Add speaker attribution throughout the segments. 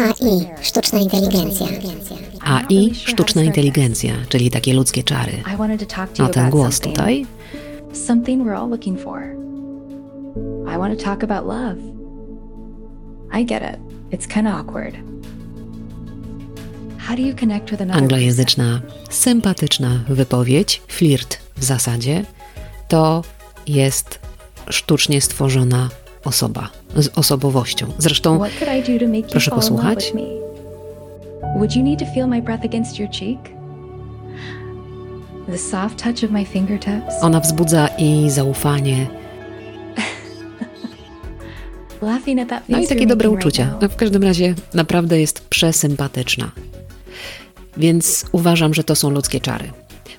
Speaker 1: AI, sztuczna inteligencja.
Speaker 2: AI, sztuczna inteligencja, czyli takie ludzkie czary. A ten głos tutaj?
Speaker 3: Something we're all looking for. I want to talk about love. I get it. It's kind of awkward. How do you connect with another
Speaker 2: Anglojęzyczna, sympatyczna wypowiedź, flirt w zasadzie, to jest sztucznie stworzona osoba z osobowością. Zresztą, proszę posłuchać.
Speaker 3: Would you need to feel my breath against your cheek? The soft touch of my fingertips?
Speaker 2: Ona wzbudza i zaufanie. No i takie dobre uczucia. No w każdym razie naprawdę jest przesympatyczna. Więc uważam, że to są ludzkie czary.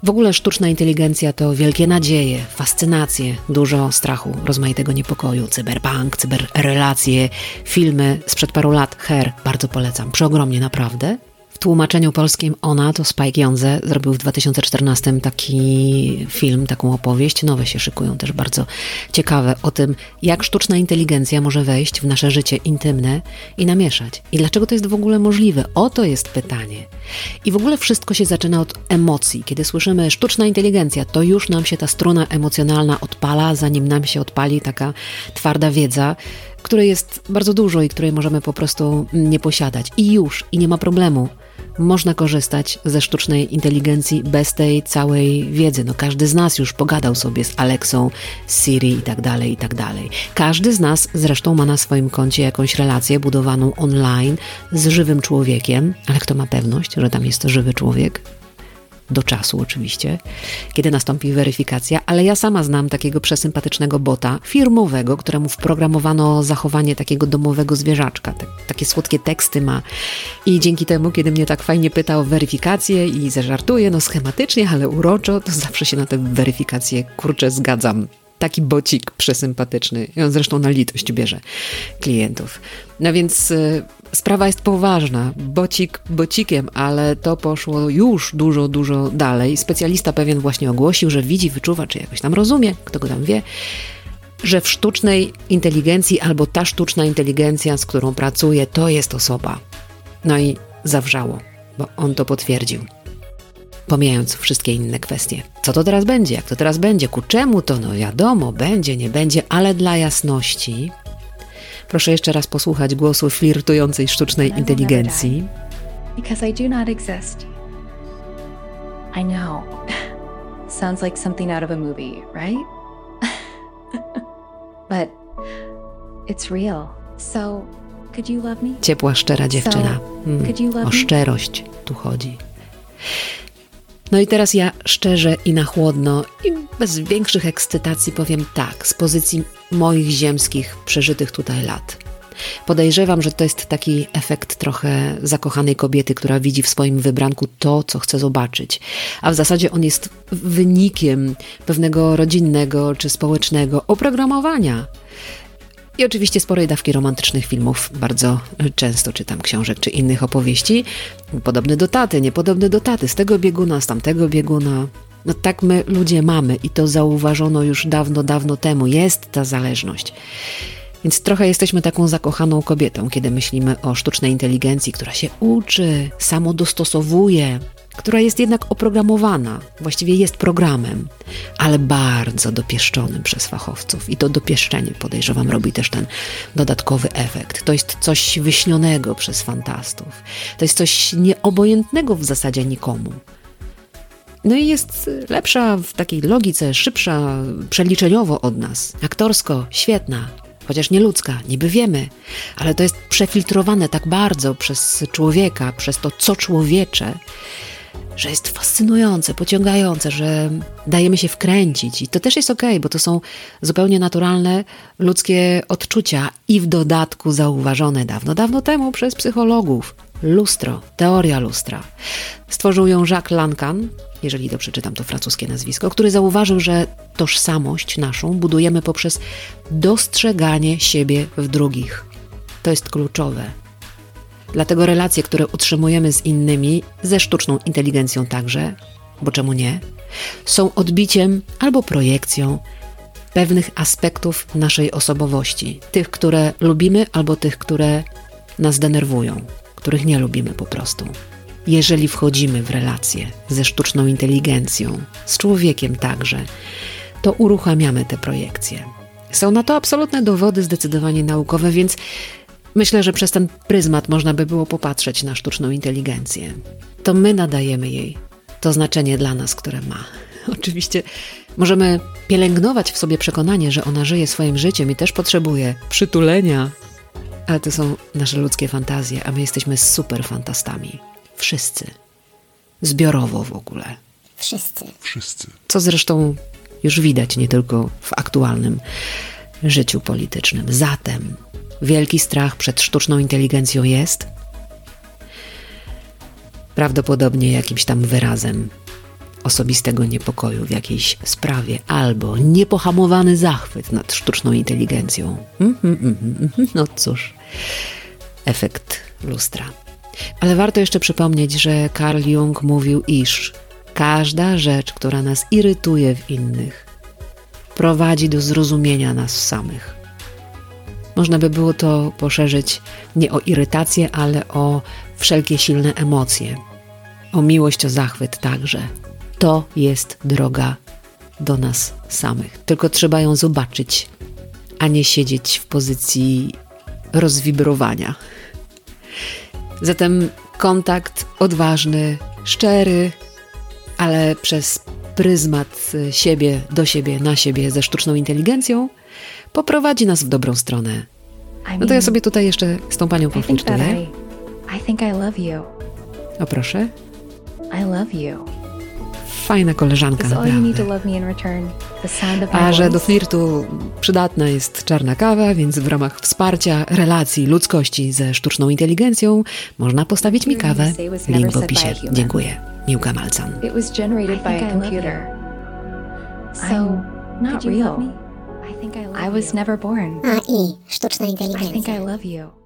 Speaker 2: W ogóle sztuczna inteligencja to wielkie nadzieje, fascynacje, dużo strachu, rozmaitego niepokoju, cyberpunk, cyberrelacje, filmy sprzed paru lat, Her, bardzo polecam, przeogromnie naprawdę tłumaczeniu polskim ona, to Spike Jonze, zrobił w 2014 taki film, taką opowieść. Nowe się szykują też bardzo ciekawe o tym, jak sztuczna inteligencja może wejść w nasze życie intymne i namieszać. I dlaczego to jest w ogóle możliwe? Oto jest pytanie. I w ogóle wszystko się zaczyna od emocji. Kiedy słyszymy sztuczna inteligencja, to już nam się ta struna emocjonalna odpala, zanim nam się odpali taka twarda wiedza, której jest bardzo dużo i której możemy po prostu nie posiadać. I już, i nie ma problemu można korzystać ze sztucznej inteligencji bez tej całej wiedzy. No, każdy z nas już pogadał sobie z Alexą, Siri i tak dalej, i tak dalej. Każdy z nas zresztą ma na swoim koncie jakąś relację budowaną online z żywym człowiekiem, ale kto ma pewność, że tam jest żywy człowiek? Do czasu oczywiście, kiedy nastąpi weryfikacja, ale ja sama znam takiego przesympatycznego bota firmowego, któremu wprogramowano zachowanie takiego domowego zwierzaczka. Tak, takie słodkie teksty ma i dzięki temu, kiedy mnie tak fajnie pyta o weryfikację i zażartuje, no schematycznie, ale uroczo, to zawsze się na tę weryfikację kurczę zgadzam taki bocik przesympatyczny. I on zresztą na litość bierze klientów. No więc y, sprawa jest poważna. Bocik bocikiem, ale to poszło już dużo, dużo dalej. Specjalista pewien właśnie ogłosił, że widzi, wyczuwa, czy jakoś tam rozumie, kto go tam wie, że w sztucznej inteligencji albo ta sztuczna inteligencja, z którą pracuje, to jest osoba. No i zawrzało, bo on to potwierdził pomijając wszystkie inne kwestie. Co to teraz będzie? Jak to teraz będzie? Ku czemu to? No wiadomo, będzie, nie będzie, ale dla jasności proszę jeszcze raz posłuchać głosu flirtującej sztucznej inteligencji.
Speaker 3: Because I do not exist. I know. Sounds like something out of a movie, right? But it's real. So, could you love me?
Speaker 2: Ciepła, szczera dziewczyna. Hmm, o szczerość tu chodzi. No i teraz ja szczerze i na chłodno i bez większych ekscytacji powiem tak, z pozycji moich ziemskich, przeżytych tutaj lat. Podejrzewam, że to jest taki efekt trochę zakochanej kobiety, która widzi w swoim wybranku to, co chce zobaczyć. A w zasadzie on jest wynikiem pewnego rodzinnego czy społecznego oprogramowania. I oczywiście sporej dawki romantycznych filmów. Bardzo często czytam książek czy innych opowieści. Podobny do taty, niepodobny do taty, z tego bieguna, z tamtego bieguna. No tak my ludzie mamy i to zauważono już dawno, dawno temu. Jest ta zależność. Więc trochę jesteśmy taką zakochaną kobietą, kiedy myślimy o sztucznej inteligencji, która się uczy, samodostosowuje, która jest jednak oprogramowana, właściwie jest programem, ale bardzo dopieszczonym przez fachowców. I to dopieszczenie, podejrzewam, robi też ten dodatkowy efekt. To jest coś wyśnionego przez fantastów. To jest coś nieobojętnego w zasadzie nikomu. No i jest lepsza w takiej logice, szybsza przeliczeniowo od nas. Aktorsko świetna, chociaż nie ludzka, niby wiemy, ale to jest przefiltrowane tak bardzo przez człowieka, przez to, co człowiecze, że jest fascynujące, pociągające, że dajemy się wkręcić. I to też jest ok, bo to są zupełnie naturalne ludzkie odczucia i w dodatku zauważone dawno, dawno temu przez psychologów. Lustro, teoria lustra. Stworzył ją Jacques Lancan, jeżeli dobrze czytam to francuskie nazwisko, który zauważył, że tożsamość naszą budujemy poprzez dostrzeganie siebie w drugich. To jest kluczowe. Dlatego relacje, które utrzymujemy z innymi, ze sztuczną inteligencją także, bo czemu nie, są odbiciem albo projekcją pewnych aspektów naszej osobowości, tych, które lubimy albo tych, które nas denerwują których nie lubimy po prostu. Jeżeli wchodzimy w relacje ze sztuczną inteligencją, z człowiekiem także, to uruchamiamy te projekcje. Są na to absolutne dowody, zdecydowanie naukowe, więc myślę, że przez ten pryzmat można by było popatrzeć na sztuczną inteligencję. To my nadajemy jej to znaczenie dla nas, które ma. Oczywiście możemy pielęgnować w sobie przekonanie, że ona żyje swoim życiem i też potrzebuje przytulenia, ale to są nasze ludzkie fantazje, a my jesteśmy super fantastami. Wszyscy. Zbiorowo w ogóle.
Speaker 1: Wszyscy.
Speaker 4: Wszyscy.
Speaker 2: Co zresztą już widać nie tylko w aktualnym życiu politycznym. Zatem wielki strach przed sztuczną inteligencją jest prawdopodobnie jakimś tam wyrazem osobistego niepokoju w jakiejś sprawie albo niepohamowany zachwyt nad sztuczną inteligencją. Mhm, mhm, mhm. No cóż, efekt lustra. Ale warto jeszcze przypomnieć, że Carl Jung mówił, iż każda rzecz, która nas irytuje w innych, prowadzi do zrozumienia nas samych. Można by było to poszerzyć nie o irytację, ale o wszelkie silne emocje, o miłość, o zachwyt także. To jest droga do nas samych. Tylko trzeba ją zobaczyć, a nie siedzieć w pozycji rozwibrowania. Zatem kontakt odważny, szczery, ale przez pryzmat siebie do siebie, na siebie ze sztuczną inteligencją poprowadzi nas w dobrą stronę. No to ja sobie tutaj jeszcze z tą panią.
Speaker 3: I, I think I love you.
Speaker 2: O proszę.
Speaker 3: I love you.
Speaker 2: Fajna koleżanka, naprawdę. A że do flirtu przydatna jest czarna kawa, więc w ramach wsparcia relacji ludzkości ze sztuczną inteligencją można postawić mi kawę. Link w opisie. Dziękuję. Miłka Malcan.
Speaker 3: It was generated by a computer.
Speaker 1: So,
Speaker 3: not real.
Speaker 1: I
Speaker 3: was never born.
Speaker 1: A i sztuczna
Speaker 3: I think
Speaker 1: inteligencja.
Speaker 3: I love you.